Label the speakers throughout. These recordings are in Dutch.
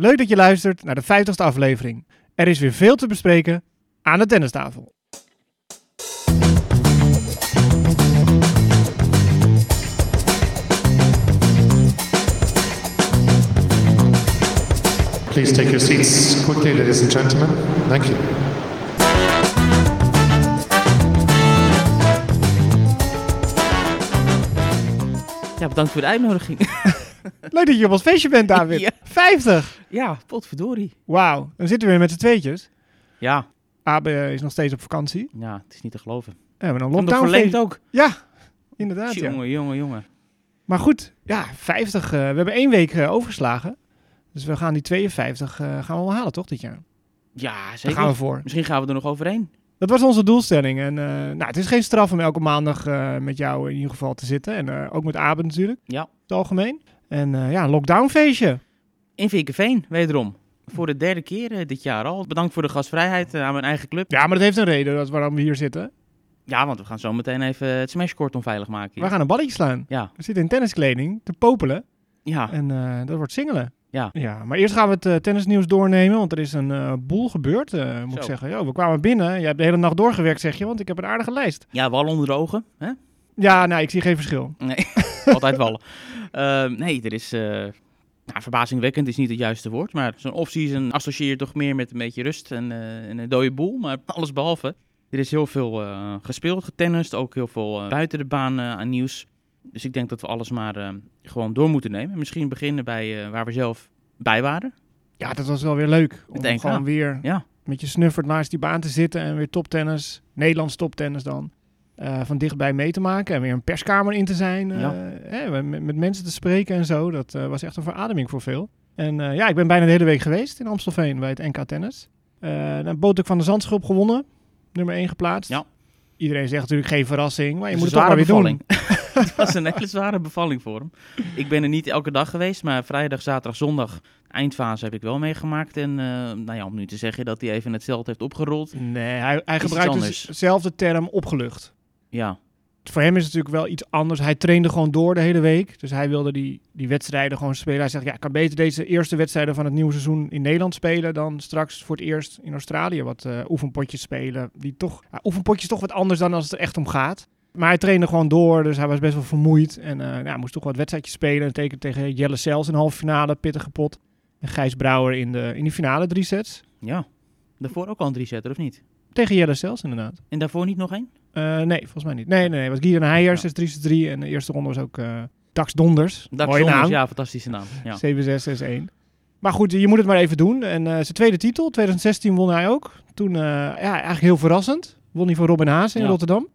Speaker 1: Leuk dat je luistert naar de 50ste aflevering. Er is weer veel te bespreken aan de tennistafel.
Speaker 2: Please take your seats quickly, ladies and gentlemen. Thank you.
Speaker 3: Ja, bedankt voor de uitnodiging.
Speaker 1: Leuk dat je op ons feestje bent, David.
Speaker 3: Ja.
Speaker 1: 50!
Speaker 3: ja, potverdorie.
Speaker 1: Wauw, dan zitten we weer met z'n tweetjes.
Speaker 3: Ja,
Speaker 1: Abe is nog steeds op vakantie.
Speaker 3: ja, het is niet te geloven.
Speaker 1: We hebben een lockdown
Speaker 3: verlengd ook.
Speaker 1: Ja, inderdaad. Ja.
Speaker 3: Jongen, jongen, jongen.
Speaker 1: Maar goed, ja, 50. eh, we hebben één week eh, overgeslagen. Dus we gaan die 52 eh, gaan we wel halen, toch, dit jaar?
Speaker 3: Ja,
Speaker 1: Daar
Speaker 3: zeker.
Speaker 1: gaan we voor.
Speaker 3: Misschien gaan we er nog overheen.
Speaker 1: Dat was onze doelstelling. En nou, het is geen straf om elke maandag met jou in ieder geval te zitten. En ook met Abe natuurlijk,
Speaker 3: Ja.
Speaker 1: in het algemeen. En eh, ja, een lockdownfeestje.
Speaker 3: In Vinkenveen, wederom. Voor de derde keer eh, dit jaar al. Bedankt voor de gastvrijheid eh, aan mijn eigen club.
Speaker 1: Ja, maar dat heeft een reden dat waarom we hier zitten.
Speaker 3: Ja, want we gaan zo meteen even het smashcourt onveilig maken. hier.
Speaker 1: We gaan een balletje slaan.
Speaker 3: Ja,
Speaker 1: We zitten in tenniskleding te popelen.
Speaker 3: ja,
Speaker 1: En dat wordt singelen.
Speaker 3: Ja.
Speaker 1: ja. Maar eerst gaan we het tennisnieuws doornemen. Want er is een boel gebeurd, moet ik zeggen. Yo, we kwamen binnen. Je hebt de hele nacht doorgewerkt, zeg je. Want ik heb een aardige lijst.
Speaker 3: ja, wal onder de ogen. Hè?
Speaker 1: Ja, nou, ik zie geen verschil.
Speaker 3: Nee, altijd wallen. Ehm, nee, er is... eh, nou, verbazingwekkend is niet het juiste woord, maar zo'n off-season associeer je toch meer met een beetje rust en, eh, en een dode boel. Maar alles behalve. Er is heel veel eh, gespeeld, getennist, ook heel veel buiten de baan aan nieuws. Dus ik denk dat we alles maar gewoon door moeten nemen. Misschien beginnen bij waar we zelf bij waren.
Speaker 1: Ja, dat was wel weer leuk. Om gewoon weer
Speaker 3: Ja,
Speaker 1: met je snuffert naast die baan te zitten en weer toptennis, Nederlands toptennis dan, eh, van dichtbij mee te maken en weer een perskamer in te zijn, eh,
Speaker 3: Ja.
Speaker 1: met, met mensen te spreken en zo. Dat eh, was echt een verademing voor veel. En ja, ik ben bijna de hele week geweest in Amstelveen bij het NK Tennis. Dan Botek van de Zandschulp gewonnen, nummer 1 geplaatst.
Speaker 3: Ja.
Speaker 1: Iedereen zegt natuurlijk geen verrassing, maar je moet het toch maar weer doen.
Speaker 3: het was een hele zware bevalling voor hem. Ik ben er niet elke dag geweest, maar vrijdag, zaterdag, zondag, eindfase heb ik wel meegemaakt. En nou ja, om nu te zeggen dat hij even het veld heeft opgerold.
Speaker 1: Nee, hij, hij gebruikt dus
Speaker 3: anders.
Speaker 1: zelf de term opgelucht.
Speaker 3: Ja,
Speaker 1: voor hem is het natuurlijk wel iets anders. Hij trainde gewoon door de hele week. Dus hij wilde die, die wedstrijden gewoon spelen. Hij zegt, ja, ik kan beter deze eerste wedstrijden van het nieuwe seizoen in Nederland spelen... dan straks voor het eerst in Australië wat eh, oefenpotjes spelen. Die toch, ja, oefenpotjes toch wat anders dan als het er echt om gaat. Maar hij trainde gewoon door, dus hij was best wel vermoeid. En hij moest toch wat wedstrijdjes spelen. En teken tegen Jelle Sels in de halve finale, pittige pot. En Gijs Brouwer in de, in die finale drie sets.
Speaker 3: ja. Daarvoor ook al een drie-setter, of niet?
Speaker 1: Tegen Jelle Sels inderdaad.
Speaker 3: En daarvoor niet nog één?
Speaker 1: Eh, nee, volgens mij niet. Nee, nee, nee. Het was Guido Heijers,
Speaker 3: Ja.
Speaker 1: 6-3-3. En de eerste ronde was ook eh Dax Donders.
Speaker 3: Dax
Speaker 1: Mooie
Speaker 3: Donders,
Speaker 1: naam.
Speaker 3: Ja, fantastische naam. Ja.
Speaker 1: 7-6-6-1. Maar goed, je moet het maar even doen. En eh, zijn tweede titel, 2016, won hij ook. Toen, ja, eigenlijk heel verrassend. Won hij van Robin Haase in
Speaker 3: Ja.
Speaker 1: Rotterdam.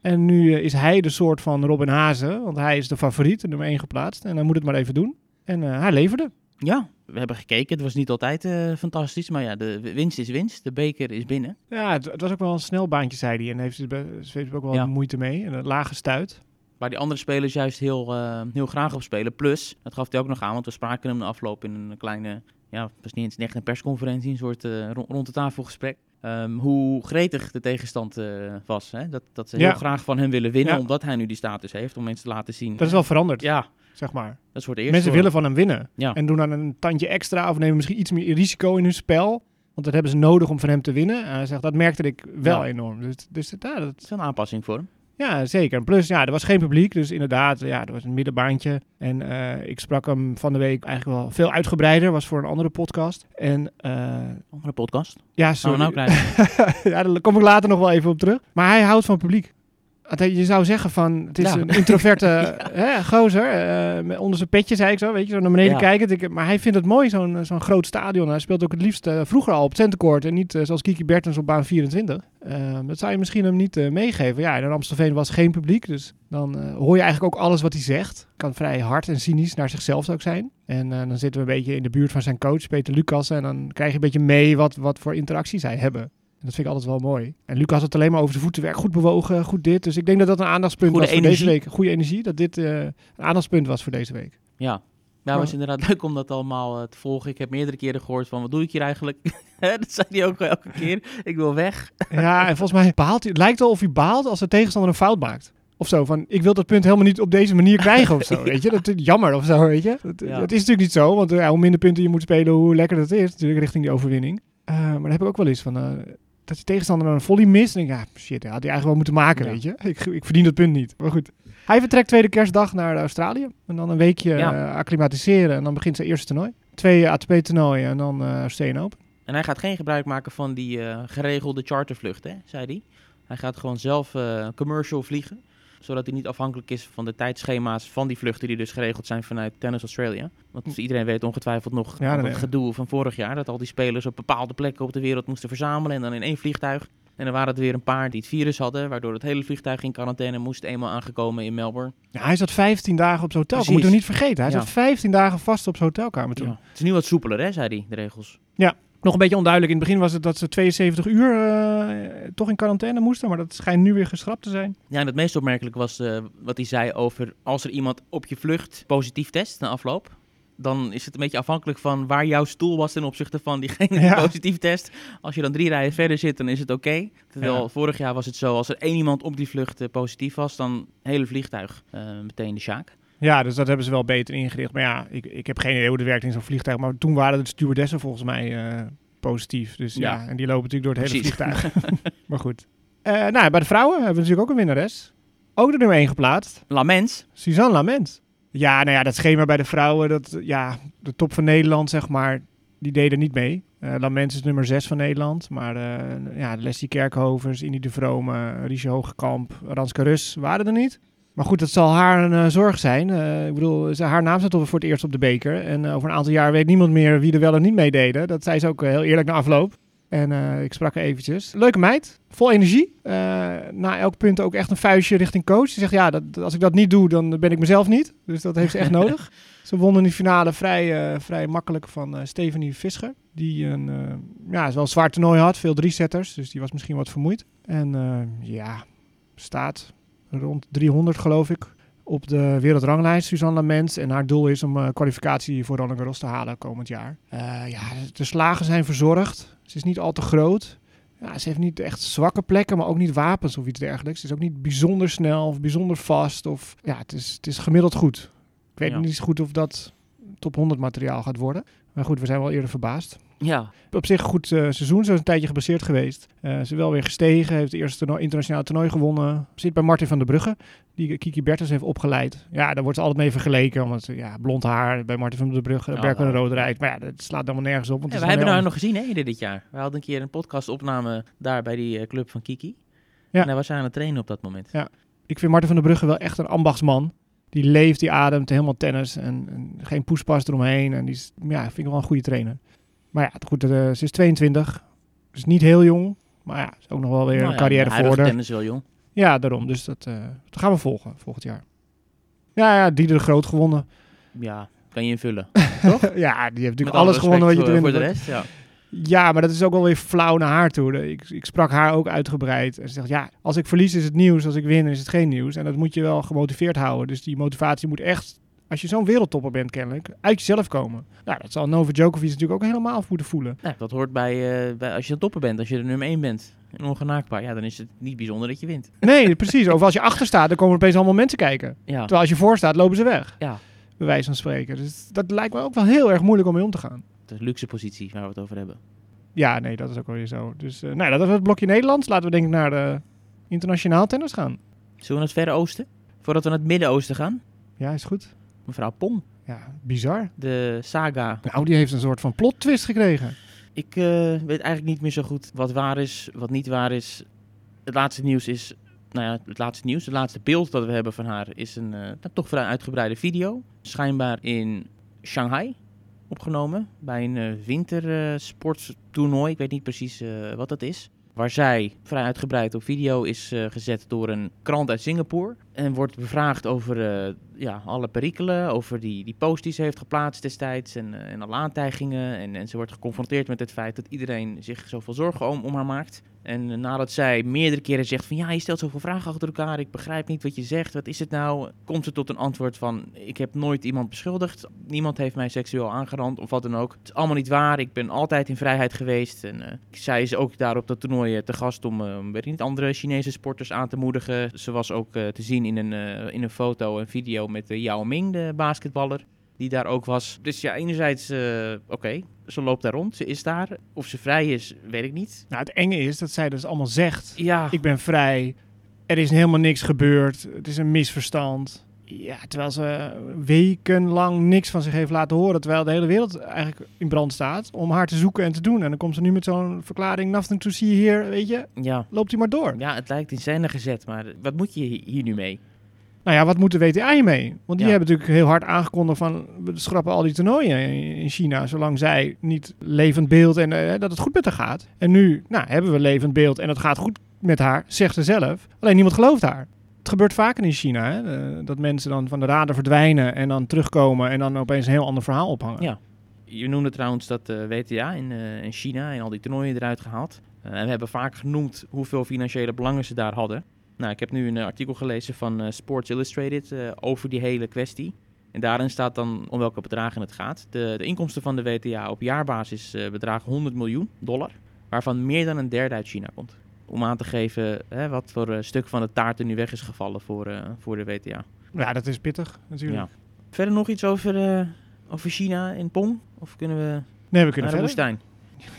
Speaker 1: En nu is hij de soort van Robin Haase. Want hij is de favoriet, nummer 1 geplaatst. En hij moet het maar even doen. En hij leverde.
Speaker 3: Ja, we hebben gekeken. Het was niet altijd eh, fantastisch, maar ja, de winst is winst. De beker is binnen.
Speaker 1: Ja, het, het was ook wel een snel baantje, zei hij. En heeft er ook wel
Speaker 3: Ja.
Speaker 1: moeite mee. En een lage stuit.
Speaker 3: Waar die andere spelers juist heel, eh, heel graag op spelen. Plus, dat gaf hij ook nog aan, want we spraken hem de afloop in een kleine, ja, het was niet eens echt een persconferentie, een soort eh, ro- rond de tafelgesprek. Ehm, hoe gretig de tegenstand eh, was. Hè? Dat, dat ze heel
Speaker 1: Ja.
Speaker 3: graag van hem willen winnen,
Speaker 1: Ja.
Speaker 3: omdat hij nu die status heeft, om mensen te laten zien.
Speaker 1: Dat is wel veranderd,
Speaker 3: Ja,
Speaker 1: zeg maar.
Speaker 3: dat is voor de eerste.
Speaker 1: Mensen
Speaker 3: hoor.
Speaker 1: willen van hem winnen.
Speaker 3: Ja.
Speaker 1: En doen dan een tandje extra of nemen misschien iets meer risico in hun spel. Want dat hebben ze nodig om van hem te winnen. En hij zegt, dat merkte ik wel enorm. Dus, dus dat,
Speaker 3: is een aanpassing voor hem.
Speaker 1: Ja, zeker. Plus, ja, er was geen publiek. Dus inderdaad, ja, er was een middenbaantje. En eh, ik sprak hem van de week eigenlijk wel veel uitgebreider. Was voor een andere podcast. En eh,
Speaker 3: Andere podcast.
Speaker 1: ja, sorry.
Speaker 3: nou
Speaker 1: ja, daar kom ik later nog wel even op terug. Maar hij houdt van publiek. Je zou zeggen van, het is
Speaker 3: Ja.
Speaker 1: een introverte hè, gozer. eh, met onder zijn petje, zei ik zo, weet je, zo naar beneden
Speaker 3: Ja.
Speaker 1: kijkend. Ik, maar hij vindt het mooi, zo'n zo'n groot stadion. Hij speelt ook het liefst eh, vroeger al op centercourt en niet eh, zoals Kiki Bertens op baan 24. Eh, dat zou je misschien hem niet eh, meegeven. Ja, in Amstelveen was geen publiek, dus dan eh, hoor je eigenlijk ook alles wat hij zegt. Kan vrij hard en cynisch naar zichzelf ook zijn. En eh, dan zitten we een beetje in de buurt van zijn coach, Peter Lucas. En dan krijg je een beetje mee wat, wat voor interactie zij hebben. En dat vind ik altijd wel mooi. En Lucas had het alleen maar over zijn voetenwerk. Goed bewogen, goed dit. Dus ik denk dat dat een aandachtspunt
Speaker 3: Goede
Speaker 1: was voor deze week. Goede energie. Dat dit eh, een aandachtspunt was voor deze week.
Speaker 3: Ja. Ja, was inderdaad leuk om dat allemaal eh, te volgen. Ik heb meerdere keren gehoord van, wat doe ik hier eigenlijk? dat zei hij ook elke keer. Ik wil weg.
Speaker 1: Ja, en volgens mij baalt hij. Het lijkt wel of hij baalt als de tegenstander een fout maakt. Of zo, van ik wil dat punt helemaal niet op deze manier krijgen of zo, weet je. Dat is jammer of zo, weet je. Dat,
Speaker 3: Ja.
Speaker 1: dat is natuurlijk niet zo, want eh, hoe minder punten je moet spelen, hoe lekker dat is natuurlijk richting die overwinning. Maar daar heb ik ook wel eens van, dat je tegenstander een volley mist. En denk ik, ja, shit, had hij eigenlijk wel moeten maken,
Speaker 3: Ja.
Speaker 1: weet je. Ik, ik verdien dat punt niet, maar goed. Hij vertrekt tweede kerstdag naar Australië. En dan een weekje
Speaker 3: Ja.
Speaker 1: eh, acclimatiseren en dan begint zijn eerste toernooi. Twee ATP-toernooien en dan eh Australian Open.
Speaker 3: En hij gaat geen gebruik maken van die eh, geregelde chartervlucht, hè, zei hij. Hij gaat gewoon zelf commercial vliegen. Zodat hij niet afhankelijk is van de tijdschema's van die vluchten die dus geregeld zijn vanuit Tennis Australia. Want iedereen weet ongetwijfeld nog
Speaker 1: Ja, dat
Speaker 3: het gedoe van vorig jaar. Dat al die spelers op bepaalde plekken op de wereld moesten verzamelen en dan in één vliegtuig. En dan waren het weer een paar die het virus hadden, waardoor het hele vliegtuig in quarantaine moest, eenmaal aangekomen in Melbourne.
Speaker 1: Ja, hij zat 15 dagen op zijn hotel. Moeten we niet vergeten. Hij
Speaker 3: Ja.
Speaker 1: zat 15 dagen vast op zijn hotelkamer toen.
Speaker 3: Ja. Het is nu wat soepeler, hè, zei hij, de regels.
Speaker 1: Nog een beetje onduidelijk. In het begin was het dat ze 72 uur eh, toch in quarantaine moesten. Maar dat schijnt nu weer geschrapt te zijn.
Speaker 3: Ja, en het meest opmerkelijk was eh, wat hij zei over als er iemand op je vlucht positief test na afloop. Dan is het een beetje afhankelijk van waar jouw stoel was ten opzichte van diegene die
Speaker 1: Ja.
Speaker 3: positief test. Als je dan drie rijen verder zit, dan is het oké. Terwijl
Speaker 1: Ja.
Speaker 3: vorig jaar was het zo, als er één iemand op die vlucht eh, positief was, dan hele vliegtuig meteen de sjaak.
Speaker 1: Ja, dus dat hebben ze wel beter ingericht. Maar ja, ik, ik heb geen idee hoe het werkt in zo'n vliegtuig. Maar toen waren de stewardessen volgens mij eh, positief. Dus ja.
Speaker 3: Ja.
Speaker 1: en die lopen natuurlijk door het hele vliegtuig. maar goed. Eh, nou, bij de vrouwen hebben we natuurlijk ook een winnares. Ook de nummer 1 geplaatst.
Speaker 3: Lamens,
Speaker 1: Suzanne Lament. Ja, nou ja, dat schema bij de vrouwen, dat, ja, de top van Nederland, zeg maar, die deden niet mee. Eh Lament is nummer 6 van Nederland. Maar eh ja, Leslie Kerkhovers, Indy de Vrome, Riesje Hogekamp, Ranske Rus waren er niet. Maar goed, dat zal haar een eh, zorg zijn. Eh, ik bedoel, ze, haar naam staat voor het eerst op de beker. En eh, over een aantal jaar weet niemand meer wie er wel en niet meededen. Dat zei ze ook heel eerlijk na afloop. En ik sprak haar eventjes. Leuke meid, vol energie. Na elk punt ook echt een vuistje richting coach. Ze zegt, ja, dat, als ik dat niet doe, dan ben ik mezelf niet. Dus dat heeft ze echt nodig. Ze won in de finale vrij, vrij makkelijk van Stephanie Fischer. Die een ja, wel een zwaar toernooi had, veel drie-setters. Dus die was misschien wat vermoeid. En ja, staat rond 300 geloof ik op de wereldranglijst, Suzanne Lamens. En haar doel is om eh, kwalificatie voor Roland Garros te halen komend jaar. Eh, ja, de slagen zijn verzorgd. Ze is niet al te groot. Ja, ze heeft niet echt zwakke plekken, maar ook niet wapens of iets dergelijks. Ze is ook niet bijzonder snel of bijzonder vast. Of, ja, het is, het is gemiddeld goed. Ik weet
Speaker 3: Ja.
Speaker 1: niet goed of dat top 100 materiaal gaat worden. Maar goed, we zijn wel eerder verbaasd.
Speaker 3: Ja,
Speaker 1: Op zich een goed eh, seizoen. Ze is een tijdje geblesseerd geweest. Eh, ze is wel weer gestegen. Heeft het eerste toernooi, internationaal toernooi gewonnen. Zit bij Martin van der Brugge. Die Kiki Bertens heeft opgeleid. Ja, daar wordt ze altijd mee vergeleken. Omdat ze ja, blond haar bij Martin van der Brugge.
Speaker 3: Ja,
Speaker 1: en
Speaker 3: ja.
Speaker 1: Rode rijdt. Maar ja, dat slaat helemaal nergens op. Want
Speaker 3: Ja, we hebben haar
Speaker 1: heel-
Speaker 3: nog gezien hè, eerder dit jaar. We hadden een keer een podcastopname daar bij die eh, club van Kiki.
Speaker 1: Ja.
Speaker 3: En daar was hij aan het trainen op dat moment.
Speaker 1: Ik vind Martin van der Brugge wel echt een ambachtsman. Die leeft, die ademt helemaal tennis. En, en geen poespas eromheen. En die is, ja, vind ik wel een goede trainer. Maar ja, goed, eh, ze is 22. Dus niet heel jong. Maar ja, is ook nog wel weer
Speaker 3: Nou
Speaker 1: een
Speaker 3: ja,
Speaker 1: carrière voor haar.
Speaker 3: tennis wel jong.
Speaker 1: Ja, daarom. Dus dat, eh, dat gaan we volgen volgend jaar. Ja, ja, die de Groot gewonnen.
Speaker 3: Ja, kan je invullen.
Speaker 1: ja, die heeft natuurlijk
Speaker 3: alle
Speaker 1: alles gewonnen wat je
Speaker 3: voor, de rest, ja.
Speaker 1: Ja, maar dat is ook wel weer flauw naar haar toe. Ik, ik sprak haar ook uitgebreid. En ze zegt, ja, als ik verlies is het nieuws. Als ik win is het geen nieuws. En dat moet je wel gemotiveerd houden. Dus die motivatie moet echt, als je zo'n wereldtopper bent kennelijk, uit jezelf komen. Nou, dat zal Novak Djokovic natuurlijk ook helemaal moeten voelen.
Speaker 3: Nou, dat hoort bij, eh, bij als je een topper bent, als je de nummer 1 bent en ongenaakbaar. Ja, dan is het niet bijzonder dat je wint.
Speaker 1: Nee, precies. Of als je achter staat, dan komen er opeens allemaal mensen kijken.
Speaker 3: Ja,
Speaker 1: Terwijl als je voor staat, lopen ze weg.
Speaker 3: ja.
Speaker 1: Bij wijze van spreken. Dus dat lijkt me ook wel heel erg moeilijk om mee om te gaan.
Speaker 3: de luxe positie waar we het over hebben.
Speaker 1: Ja, nee, dat is ook wel weer zo. Dus eh, nou, dat was het blokje Nederlands. Laten we denk ik naar de internationaal tennis gaan.
Speaker 3: Zullen we naar het Verre Oosten? Voordat we naar het Midden-Oosten gaan?
Speaker 1: Ja, is goed.
Speaker 3: Mevrouw Pom,
Speaker 1: Ja, bizar.
Speaker 3: de saga.
Speaker 1: Nou, die heeft een soort van plot twist gekregen.
Speaker 3: Ik eh, weet eigenlijk niet meer zo goed wat waar is, wat niet waar is. Het laatste nieuws is, nou ja, het laatste nieuws, het laatste beeld dat we hebben van haar is een eh, nou, toch vrij uitgebreide video. Schijnbaar in Shanghai opgenomen bij een eh, wintersporttoernooi. Ik weet niet precies wat dat is. Waar zij vrij uitgebreid op video is eh, gezet door een krant uit Singapore. En wordt bevraagd over eh, ja, alle perikelen, over die, die post die ze heeft geplaatst destijds en, eh, en alle aantijgingen. En, en ze wordt geconfronteerd met het feit dat iedereen zich zoveel zorgen om, om haar maakt. En nadat zij meerdere keren zegt van ja, je stelt zoveel vragen achter elkaar, ik begrijp niet wat je zegt, wat is het nou? Komt ze tot een antwoord van ik heb nooit iemand beschuldigd, niemand heeft mij seksueel aangerand of wat dan ook. Het is allemaal niet waar, ik ben altijd in vrijheid geweest. En eh, zij is ook daar op dat toernooi eh, te gast om, ik niet, andere Chinese sporters aan te moedigen. Ze was ook te zien in een, in een foto en video met uh, Yao Ming, de basketballer, die daar ook was. Dus ja, enerzijds, eh, oké, ze loopt daar rond, ze is daar. Of ze vrij is, weet ik niet.
Speaker 1: Nou, het enge is dat zij dus allemaal zegt,
Speaker 3: Ja,
Speaker 1: ik ben vrij, er is helemaal niks gebeurd, het is een misverstand. Ja, terwijl ze wekenlang niks van zich heeft laten horen, terwijl de hele wereld eigenlijk in brand staat om haar te zoeken en te doen. En dan komt ze nu met zo'n verklaring, nothing to see here, weet je,
Speaker 3: ja.
Speaker 1: loopt hij maar door.
Speaker 3: ja, het lijkt in scène gezet, maar wat moet je hi- hier nu mee?
Speaker 1: Nou ja, wat moet de WTA hiermee? Want die
Speaker 3: Ja.
Speaker 1: hebben natuurlijk heel hard aangekondigd van we schrappen al die toernooien in in China, zolang zij niet levend beeld en eh, dat het goed met haar gaat. En nu, nou, hebben we levend beeld en het gaat goed met haar, zegt ze zelf. Alleen niemand gelooft haar. Het gebeurt vaker in China, hè? eh, dat mensen dan van de radar verdwijnen en dan terugkomen en dan opeens een heel ander verhaal ophangen.
Speaker 3: Ja. Je noemde trouwens dat eh, WTA in, in China en al die toernooien eruit gehaald. Eh, en we hebben vaak genoemd hoeveel financiële belangen ze daar hadden. Nou, ik heb nu een eh, artikel gelezen van eh, Sports Illustrated eh, over die hele kwestie. En daarin staat dan om welke bedragen het gaat. De, de inkomsten van de WTA op jaarbasis bedragen 100 miljoen dollar, waarvan meer dan een derde uit China komt. Om aan te geven hè, wat voor stuk van de taart er nu weg is gevallen voor, voor de WTA.
Speaker 1: Ja, dat is pittig natuurlijk.
Speaker 3: Ja. Verder nog iets over, over China in Pong? Of kunnen we
Speaker 1: Nee, we kunnen
Speaker 3: naar de woestijn?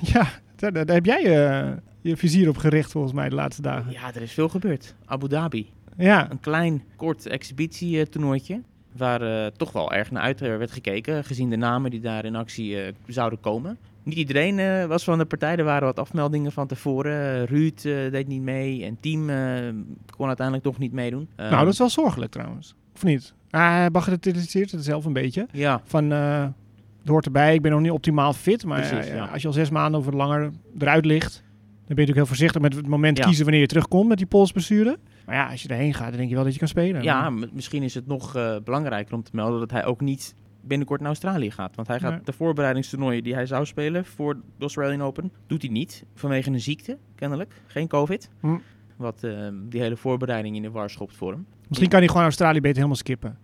Speaker 1: Ja, daar, daar heb jij eh, je vizier op gericht volgens mij de laatste dagen.
Speaker 3: Ja, er is veel gebeurd. Abu Dhabi.
Speaker 1: Ja,
Speaker 3: Een klein, kort exhibitietoernooitje. Waar eh, toch wel erg naar uit eh, werd gekeken. Gezien de namen die daar in actie eh, zouden komen. Niet iedereen was van de partij. Er waren wat afmeldingen van tevoren. Ruud deed niet mee. En team kon uiteindelijk toch niet meedoen.
Speaker 1: Nou dat is wel zorgelijk trouwens. Of niet? Ah, Hij bagatelliseert het zelf een beetje.
Speaker 3: Ja,
Speaker 1: Van, het hoort erbij, ik ben nog niet optimaal fit. Maar
Speaker 3: Precies,
Speaker 1: ja. als je al zes maanden of langer eruit ligt... ben je natuurlijk heel voorzichtig met het moment
Speaker 3: Ja.
Speaker 1: kiezen wanneer je terugkomt met die polsblessure. Maar ja, als je erheen gaat, dan denk je wel dat je kan spelen.
Speaker 3: ja misschien is het nog eh, belangrijker om te melden dat hij ook niet binnenkort naar Australië gaat. Want hij gaat
Speaker 1: Nee.
Speaker 3: de voorbereidingstoernooien die hij zou spelen voor de Australian Open, doet hij niet. Vanwege een ziekte, kennelijk. Geen COVID.
Speaker 1: Hm.
Speaker 3: Wat eh, die hele voorbereiding in de war schopt voor hem.
Speaker 1: Misschien kan hij gewoon Australië beter helemaal skippen.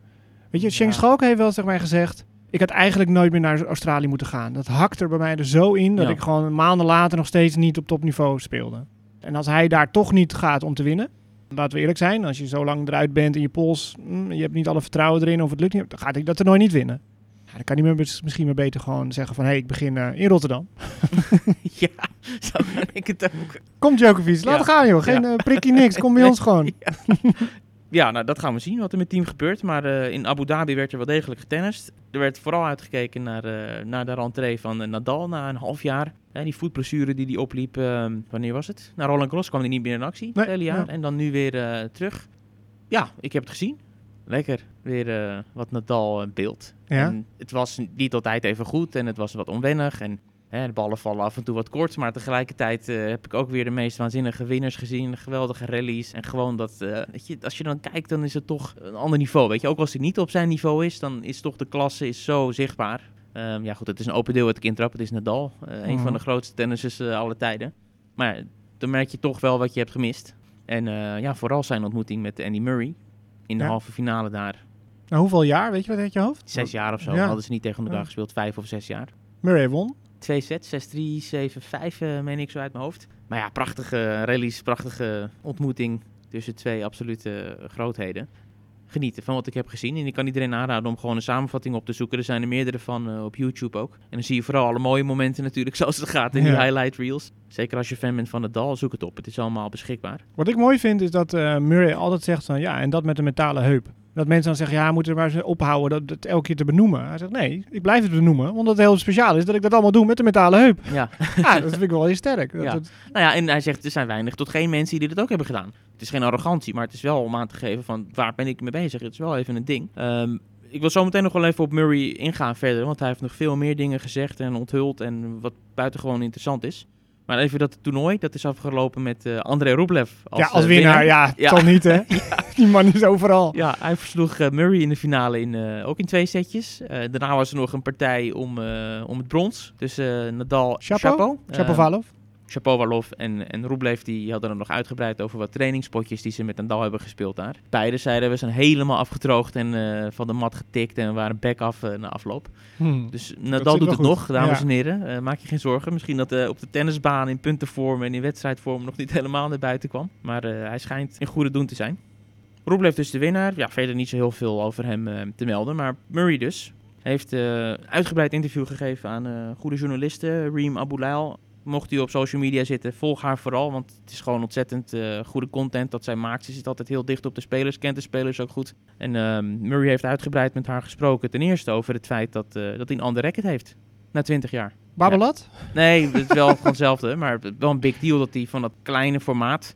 Speaker 1: Weet je, Sheng
Speaker 3: Ja.
Speaker 1: Schalk heeft wel tegen mij gezegd... ik had eigenlijk nooit meer naar Australië moeten gaan. Dat hakt er bij mij er zo in... dat
Speaker 3: Ja.
Speaker 1: ik gewoon maanden later nog steeds niet op topniveau speelde. En als hij daar toch niet gaat om te winnen... laten we eerlijk zijn, als je zo lang eruit bent in je pols... hm, je hebt niet alle vertrouwen erin of het lukt niet... dan gaat hij dat toernooi niet winnen. Ja, dan kan hij misschien maar beter gewoon zeggen van... hé, hey, ik begin eh, in Rotterdam.
Speaker 3: ja, zo ben ik het ook.
Speaker 1: Kom Djokovic, laat
Speaker 3: Ja.
Speaker 1: gaan joh. Geen eh, prikkie niks, kom bij ons gewoon.
Speaker 3: Ja, nou dat gaan we zien wat er met het team gebeurt. Maar eh, in Abu Dhabi werd er wel degelijk getennist. Er werd vooral uitgekeken naar, eh, naar de rentree van eh, Nadal na een half jaar. Hè, die voetblessure die hij opliep, eh, wanneer was het? Na Roland Garros kwam hij niet meer in actie,
Speaker 1: Nee,
Speaker 3: het hele jaar.
Speaker 1: ja.
Speaker 3: En dan nu weer terug. Ja, ik heb het gezien. Lekker. Weer wat Nadal beeld.
Speaker 1: Ja.
Speaker 3: En het was niet altijd even goed en het was wat onwennig. En hè, de ballen vallen af en toe wat kort. Maar tegelijkertijd eh, heb ik ook weer de meest waanzinnige winners gezien. Geweldige rallies. En gewoon dat, eh, weet je, als je dan kijkt, dan is het toch een ander niveau. Weet je, ook als hij niet op zijn niveau is, dan is toch de klasse is zo zichtbaar. Ehm, ja goed, het is een open deel wat ik intrap. Het is Nadal. eh, Een
Speaker 1: Mhm.
Speaker 3: van de grootste tennissers aller tijden. Maar dan merk je toch wel wat je hebt gemist. En ja, vooral zijn ontmoeting met Andy Murray. In de
Speaker 1: Ja.
Speaker 3: halve finale daar.
Speaker 1: Nou, hoeveel jaar, weet je wat uit je hoofd?
Speaker 3: Zes jaar of zo.
Speaker 1: Ja.
Speaker 3: Hadden ze niet tegen elkaar
Speaker 1: Ja.
Speaker 3: gespeeld. Vijf of zes jaar.
Speaker 1: Murray won.
Speaker 3: Twee sets, 6-3, 7-5, eh meen ik zo uit mijn hoofd. Maar ja, prachtige rallies, prachtige ontmoeting tussen twee absolute eh, grootheden. Genieten van wat ik heb gezien. En ik kan iedereen aanraden om gewoon een samenvatting op te zoeken. Er zijn er meerdere van eh, op YouTube ook. En dan zie je vooral alle mooie momenten natuurlijk zoals het gaat in die highlight reels. Zeker als je fan bent van het dal, zoek het op. Het is allemaal beschikbaar.
Speaker 1: Wat ik mooi vind is dat Murray altijd zegt van ja, en dat met een metalen heup. Dat mensen dan zeggen, ja, moeten we maar eens ophouden dat, dat elke keer te benoemen. Hij zegt, nee, ik blijf het benoemen, omdat het heel speciaal is dat ik dat allemaal doe met een metalen heup.
Speaker 3: Ja.
Speaker 1: Ja, dat vind ik wel heel sterk. Dat,
Speaker 3: Ja.
Speaker 1: dat-
Speaker 3: Nou ja, en hij zegt er zijn weinig tot geen mensen die dit ook hebben gedaan. Het is geen arrogantie, maar het is wel om aan te geven van waar ben ik mee bezig. Het is wel even een ding. Ehm, ik wil zo meteen nog wel even op Murray ingaan verder, want hij heeft nog veel meer dingen gezegd en onthuld en wat buitengewoon interessant is. Maar even dat toernooi, dat is afgelopen met eh André Rublev als,
Speaker 1: ja, als
Speaker 3: eh,
Speaker 1: winnaar, ja,
Speaker 3: Ja.
Speaker 1: toch niet hè. Die man is overal.
Speaker 3: Ja, hij versloeg eh, Murray in de finale in, ook in twee setjes. Daarna was er nog een partij om, om het brons eh, Nadal
Speaker 1: Chapo?
Speaker 3: Chapo.
Speaker 1: Shapovalov.
Speaker 3: Shapovalov en, en Rublev die hadden er nog uitgebreid over wat trainingspotjes die ze met Nadal hebben gespeeld daar. Beide zeiden we zijn helemaal afgedroogd en eh, van de mat getikt en waren back af eh, na afloop.
Speaker 1: Hm.
Speaker 3: Dus Nadal doet het
Speaker 1: goed.
Speaker 3: nog, dames
Speaker 1: Ja.
Speaker 3: en heren. Eh, maak je geen zorgen. Misschien dat op de tennisbaan in puntenvorm en in wedstrijdvorm nog niet helemaal naar buiten kwam. Maar hij schijnt in goede doen te zijn. Rublev dus de winnaar. Ja, verder niet zo heel veel over hem te melden. Maar Murray dus heeft eh uitgebreid interview gegeven aan goede journalisten. Reem Abulail. Mocht u op social media zitten, volg haar vooral. Want het is gewoon ontzettend eh, goede content dat zij maakt. Ze zit altijd heel dicht op de spelers, kent de spelers ook goed. En ehm, Murray heeft uitgebreid met haar gesproken. Ten eerste over het feit dat, eh, dat hij een ander racket heeft. Na 20 jaar.
Speaker 1: Babelat?
Speaker 3: Nee, het is wel gewoon hetzelfde. Maar wel een big deal dat hij van dat kleine formaat,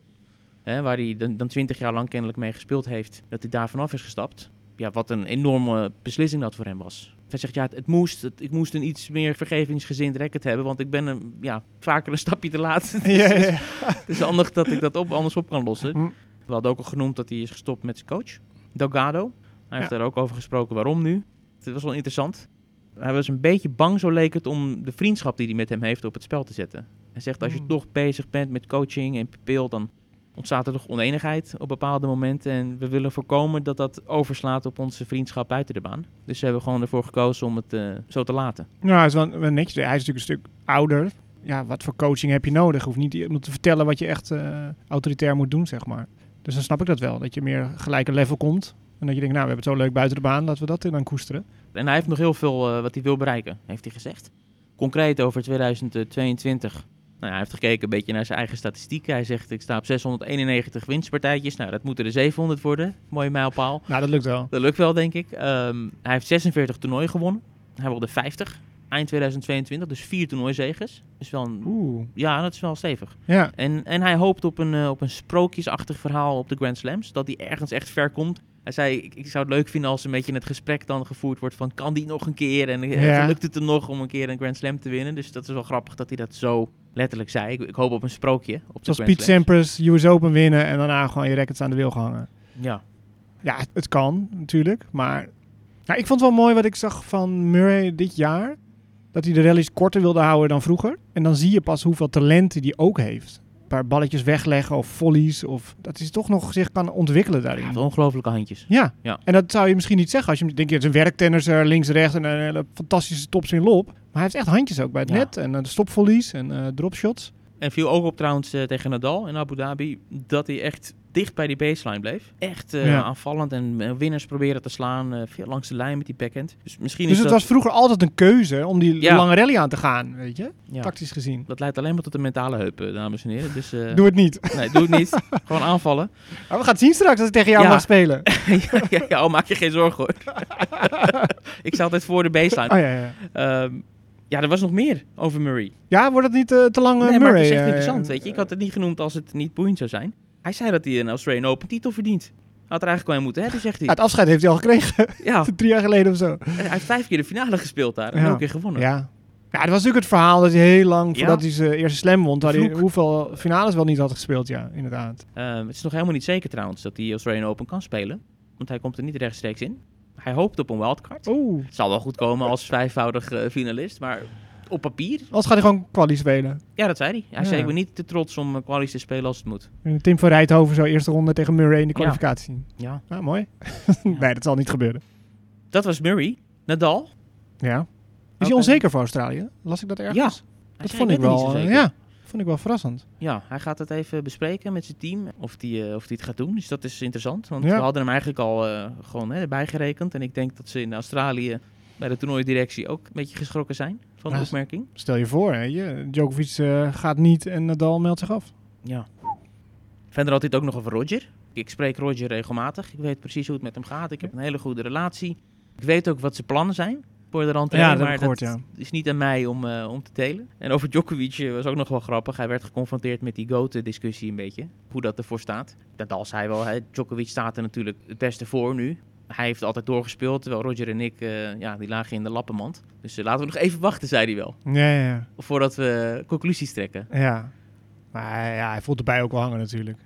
Speaker 3: hè, waar hij dan, dan 20 jaar lang kennelijk mee gespeeld heeft, dat hij daar vanaf is gestapt. Ja, wat een enorme beslissing dat voor hem was. Hij zegt, ja, het, het moest. Het- ik moest een iets meer vergevingsgezind racket hebben, want ik ben een, ja, vaker een stapje te laat.
Speaker 1: ja, ja, ja.
Speaker 3: Het is handig dat ik dat op, anders op kan lossen.
Speaker 1: Hm.
Speaker 3: We hadden ook al genoemd dat hij is gestopt met zijn coach, Delgado. Hij heeft daar ook over gesproken waarom nu. Het was wel interessant. Hij was een beetje bang, zo leek het, om de vriendschap die hij met hem heeft op het spel te zetten. Hij zegt, als je
Speaker 1: Hmm.
Speaker 3: toch bezig bent met coaching en pupil, dan ontstaat er toch oneenigheid op bepaalde momenten. En we willen voorkomen dat dat overslaat op onze vriendschap buiten de baan. Dus we hebben gewoon ervoor gekozen om het eh, zo te laten.
Speaker 1: Nou, hij is wel, wel netjes. Hij is natuurlijk een stuk ouder. Ja, wat voor coaching heb je nodig? Je hoeft niet iemand te vertellen wat je echt eh, autoritair moet doen, zeg maar. Dus dan snap ik dat wel. Dat je meer gelijke level komt. En dat je denkt, nou, we hebben het zo leuk buiten de baan. Laten we dat dan koesteren.
Speaker 3: En hij heeft nog heel veel eh, wat hij wil bereiken, heeft hij gezegd. Concreet over 2022. Nou, hij heeft gekeken een beetje naar zijn eigen statistiek. Hij zegt, ik sta op 691 winstpartijtjes. Nou, dat moeten er 700 worden. Mooie mijlpaal.
Speaker 1: Nou, dat lukt wel.
Speaker 3: Dat lukt wel, denk ik. Ehm, hij heeft 46 toernooien gewonnen. Hij wilde 50 eind 2022, dus vier toernooizeges. Dus wel een,
Speaker 1: Oeh.
Speaker 3: ja, dat is wel stevig.
Speaker 1: Ja.
Speaker 3: En, en hij hoopt op een, eh, op een sprookjesachtig verhaal op de Grand Slams. Dat hij ergens echt ver komt. Hij zei, ik, ik zou het leuk vinden als een beetje het gesprek dan gevoerd wordt van... kan die nog een keer? En eh,
Speaker 1: Ja.
Speaker 3: lukt het er nog om een keer een Grand Slam te winnen? Dus dat is wel grappig dat hij dat zo letterlijk zei. Ik, ik hoop op een sprookje op
Speaker 1: Zoals
Speaker 3: Slams.
Speaker 1: Sampras, US Open winnen en daarna gewoon je rackets aan de wil gehangen.
Speaker 3: Ja,
Speaker 1: Ja, het kan natuurlijk, maar... Nou, ik vond het wel mooi wat ik zag van Murray dit jaar. Dat hij de rallies korter wilde houden dan vroeger. En dan zie je pas hoeveel talenten die ook heeft. Een paar balletjes wegleggen of volleys. Of dat hij toch nog zich kan ontwikkelen daarin.
Speaker 3: heeft ongelofelijke handjes.
Speaker 1: Ja.
Speaker 3: Ja.
Speaker 1: en dat zou je misschien niet zeggen als je denkt, het is een werktennisser, links, rechts en een hele fantastische topspin lob. Maar hij heeft echt handjes ook bij het
Speaker 3: Ja.
Speaker 1: net en eh, de stopvolleys en eh dropshots.
Speaker 3: En viel ook op trouwens eh, tegen Nadal in Abu Dhabi dat hij echt dicht bij die baseline bleef. Echt eh,
Speaker 1: Ja.
Speaker 3: aanvallend en eh, winners proberen te slaan. eh, veel langs de lijn met die backhand. Dus misschien
Speaker 1: Dus
Speaker 3: is
Speaker 1: het
Speaker 3: dat...
Speaker 1: was vroeger altijd een keuze om die
Speaker 3: Ja.
Speaker 1: lange rally aan te gaan, weet je,
Speaker 3: ja,
Speaker 1: tactisch gezien.
Speaker 3: dat leidt alleen maar tot de mentale heupen, dames en heren. Dus
Speaker 1: Doe het niet.
Speaker 3: nee, doe het niet. Gewoon aanvallen.
Speaker 1: Maar we gaan het zien straks als ik tegen jou mag spelen.
Speaker 3: ja, oh, maak je geen zorgen hoor. ik sta altijd voor de baseline.
Speaker 1: Oh ja, ja.
Speaker 3: Er was nog meer over Murray.
Speaker 1: Ja, wordt het niet eh, te lang eh,
Speaker 3: nee, maar
Speaker 1: Murray?
Speaker 3: het is echt
Speaker 1: eh,
Speaker 3: interessant, weet je. Ik had het niet genoemd als het niet boeiend zou zijn. Hij zei dat hij een Australian Open titel verdient. Had er eigenlijk wel in moeten hebben, zegt
Speaker 1: Ja,
Speaker 3: hij.
Speaker 1: het afscheid heeft hij al gekregen.
Speaker 3: Ja,
Speaker 1: Drie jaar geleden of zo.
Speaker 3: hij heeft vijf keer de finale gespeeld daar en
Speaker 1: Ja.
Speaker 3: keer gewonnen.
Speaker 1: Ja. Ja, het was natuurlijk het verhaal dat hij heel lang
Speaker 3: Ja.
Speaker 1: voordat hij zijn eerste slam won, dat hij hoeveel finales wel niet had gespeeld, ja, inderdaad.
Speaker 3: Ehm, het is nog helemaal niet zeker trouwens dat hij Australian Open kan spelen. Want hij komt er niet rechtstreeks in. Hij hoopt op een wildcard.
Speaker 1: Oeh.
Speaker 3: Het zal wel goed komen als vijfvoudig eh, finalist, maar op papier...
Speaker 1: Anders gaat hij gewoon quali spelen.
Speaker 3: Ja, dat zei hij. Hij
Speaker 1: Ja.
Speaker 3: zei, ik ben niet te trots om uh, kwalies te spelen als het moet.
Speaker 1: Tim van Rijthoven zo eerste ronde tegen Murray in de
Speaker 3: Ja.
Speaker 1: kwalificatie.
Speaker 3: Ja.
Speaker 1: Nou, mooi. nee, dat zal niet gebeuren.
Speaker 3: Dat was Murray. Nadal.
Speaker 1: Ja. Is hij onzeker voor Australië? Las ik dat ergens?
Speaker 3: Ja.
Speaker 1: Dat
Speaker 3: zei,
Speaker 1: vond ik
Speaker 3: niet
Speaker 1: wel, eh, ja, vond ik wel verrassend.
Speaker 3: Ja, hij gaat het even bespreken met zijn team. Of hij of die het gaat doen. Dus dat is interessant. Want
Speaker 1: Ja.
Speaker 3: we hadden hem eigenlijk al eh, gewoon hè, erbij gerekend. En ik denk dat ze in Australië bij de toernooidirectie ook een beetje geschrokken zijn van de
Speaker 1: Ja,
Speaker 3: opmerking.
Speaker 1: Stel je voor, hè, je, Djokovic eh, gaat niet en Nadal meldt zich af.
Speaker 3: Ja. Verder had het ook nog over Roger. Ik spreek Roger regelmatig. Ik weet precies hoe het met hem gaat. Ik heb een hele goede relatie. Ik weet ook wat zijn plannen zijn voor de rand.
Speaker 1: Ja, dat heb
Speaker 3: maar
Speaker 1: ik gehoord, ja.
Speaker 3: is niet aan mij om, eh, om te delen. En over Djokovic eh, was ook nog wel grappig. Hij werd geconfronteerd met die GOAT-discussie een beetje. Hoe dat ervoor staat. Nadal zei wel, hè, Djokovic staat er natuurlijk het beste voor nu. Hij heeft altijd doorgespeeld, terwijl Roger en ik, eh, ja, die lagen in de lappenmand. Dus laten we nog even wachten, zei hij wel.
Speaker 1: Ja, ja, ja.
Speaker 3: Voordat we conclusies trekken.
Speaker 1: ja. Maar ja, hij voelt erbij ook wel hangen natuurlijk.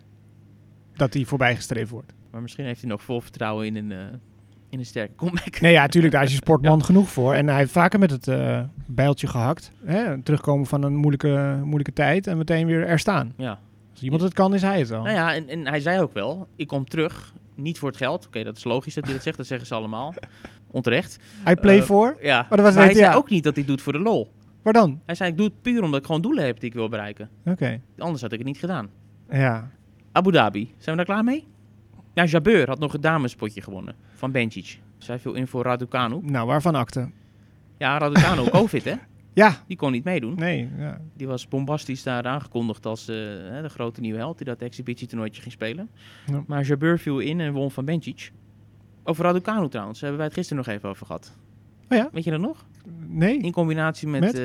Speaker 1: Dat hij voorbij gestreefd wordt.
Speaker 3: Maar misschien heeft hij nog vol vertrouwen in een, in een sterke comeback.
Speaker 1: Nee, ja, natuurlijk, daar is je sportman genoeg voor. En hij heeft vaker met het eh bijltje gehakt. Hè? Terugkomen van een moeilijke, moeilijke tijd en meteen weer er staan.
Speaker 3: Ja.
Speaker 1: Als iemand het kan, is hij het wel.
Speaker 3: Nou ja, en, en hij zei ook wel, ik kom terug, niet voor het geld. Oké, dat is logisch dat hij dat zegt, dat zeggen ze allemaal. Onterecht.
Speaker 1: Hij play
Speaker 3: Eh,
Speaker 1: voor.
Speaker 3: Ja,
Speaker 1: dat was
Speaker 3: maar hij zei ook niet dat hij doet voor de lol.
Speaker 1: Waar dan?
Speaker 3: Hij zei, ik doe het puur omdat ik gewoon doelen heb die ik wil bereiken.
Speaker 1: Oké.
Speaker 3: Anders had ik het niet gedaan.
Speaker 1: Ja.
Speaker 3: Abu Dhabi, zijn we daar klaar mee? Ja, Jabeur had nog een damespotje gewonnen van Bencic. Zij viel in voor Raducanu.
Speaker 1: Nou, waarvan akte?
Speaker 3: Ja, Raducanu COVID, hè?
Speaker 1: Ja,
Speaker 3: Die kon niet meedoen.
Speaker 1: nee. Ja.
Speaker 3: Die was bombastisch daar aangekondigd als eh, de grote nieuwe held die dat exhibitietoernooitje ging spelen.
Speaker 1: Ja.
Speaker 3: Maar Jabeur viel in en won van Bencic. Over Raducanu trouwens, hebben wij het gisteren nog even over gehad.
Speaker 1: Oh ja?
Speaker 3: Weet je dat nog?
Speaker 1: Nee?
Speaker 3: In combinatie met,
Speaker 1: Met?
Speaker 3: eh,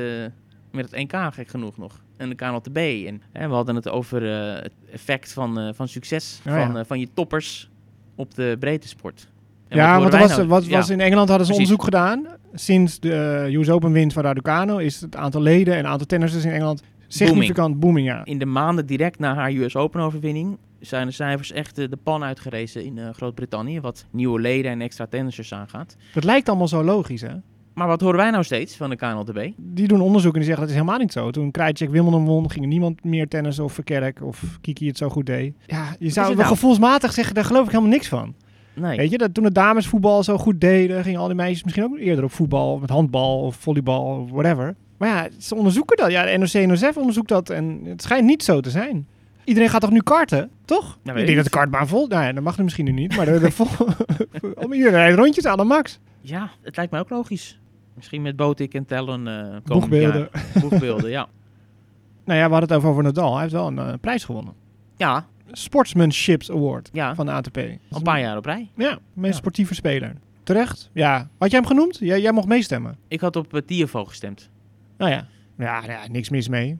Speaker 3: met het NK, gek genoeg nog. En de KNLTB. En hè, we hadden het over eh, het effect van, eh, van succes
Speaker 1: Oh,
Speaker 3: van,
Speaker 1: ja.
Speaker 3: eh, van je toppers op de breedte sport. En
Speaker 1: ja, want was,
Speaker 3: nou? Ja,
Speaker 1: was in Engeland hadden ze
Speaker 3: precies.
Speaker 1: onderzoek gedaan. Sinds de US Open winst van Raducanu is het aantal leden en aantal tennissers in Engeland significant booming. ja.
Speaker 3: In de maanden direct na haar US Open overwinning zijn de cijfers echt de pan uitgerezen in Groot-Brittannië. Wat nieuwe leden en extra tennissers aangaat.
Speaker 1: Dat lijkt allemaal zo logisch, hè?
Speaker 3: Maar wat horen wij nou steeds van de KNLTB?
Speaker 1: Die doen onderzoek en die zeggen dat is helemaal niet zo. Toen Krajicek Wimbledon won, ging niemand meer tennissen of Verkerk of Kiki het zo goed deed. Ja, je zou
Speaker 3: het
Speaker 1: wel
Speaker 3: nou?
Speaker 1: gevoelsmatig zeggen, daar geloof ik helemaal niks van.
Speaker 3: Nee.
Speaker 1: Weet je, dat toen de damesvoetbal zo goed deden, gingen al die meisjes misschien ook eerder op voetbal, met handbal of volleybal of whatever. Maar ja, ze onderzoeken dat. Ja, de NOC en NOSF onderzoekt dat en het schijnt niet zo te zijn. Iedereen gaat toch nu karten, toch?
Speaker 3: weet
Speaker 1: ik
Speaker 3: ik
Speaker 1: denk dat de kartbaan vol... Nou ja, dat mag er misschien nu niet, maar om iedereen rijdt rondjes aan de max.
Speaker 3: Ja, het lijkt mij ook logisch. Misschien met Botik en Tellen eh komend
Speaker 1: Boegbeelden.
Speaker 3: jaar. Boegbeelden, ja.
Speaker 1: Nou ja, we hadden het over, over Nadal. Hij heeft wel een eh, prijs gewonnen.
Speaker 3: Ja,
Speaker 1: Sportsmanship Award
Speaker 3: ja.
Speaker 1: van de ATP.
Speaker 3: al een paar jaar op rij.
Speaker 1: Ja, meest
Speaker 3: Ja.
Speaker 1: sportieve speler. Terecht? Ja. Had jij hem genoemd? Jij, jij mocht meestemmen.
Speaker 3: Ik had op uh, gestemd.
Speaker 1: Nou ja. ja. nou ja, niks mis mee.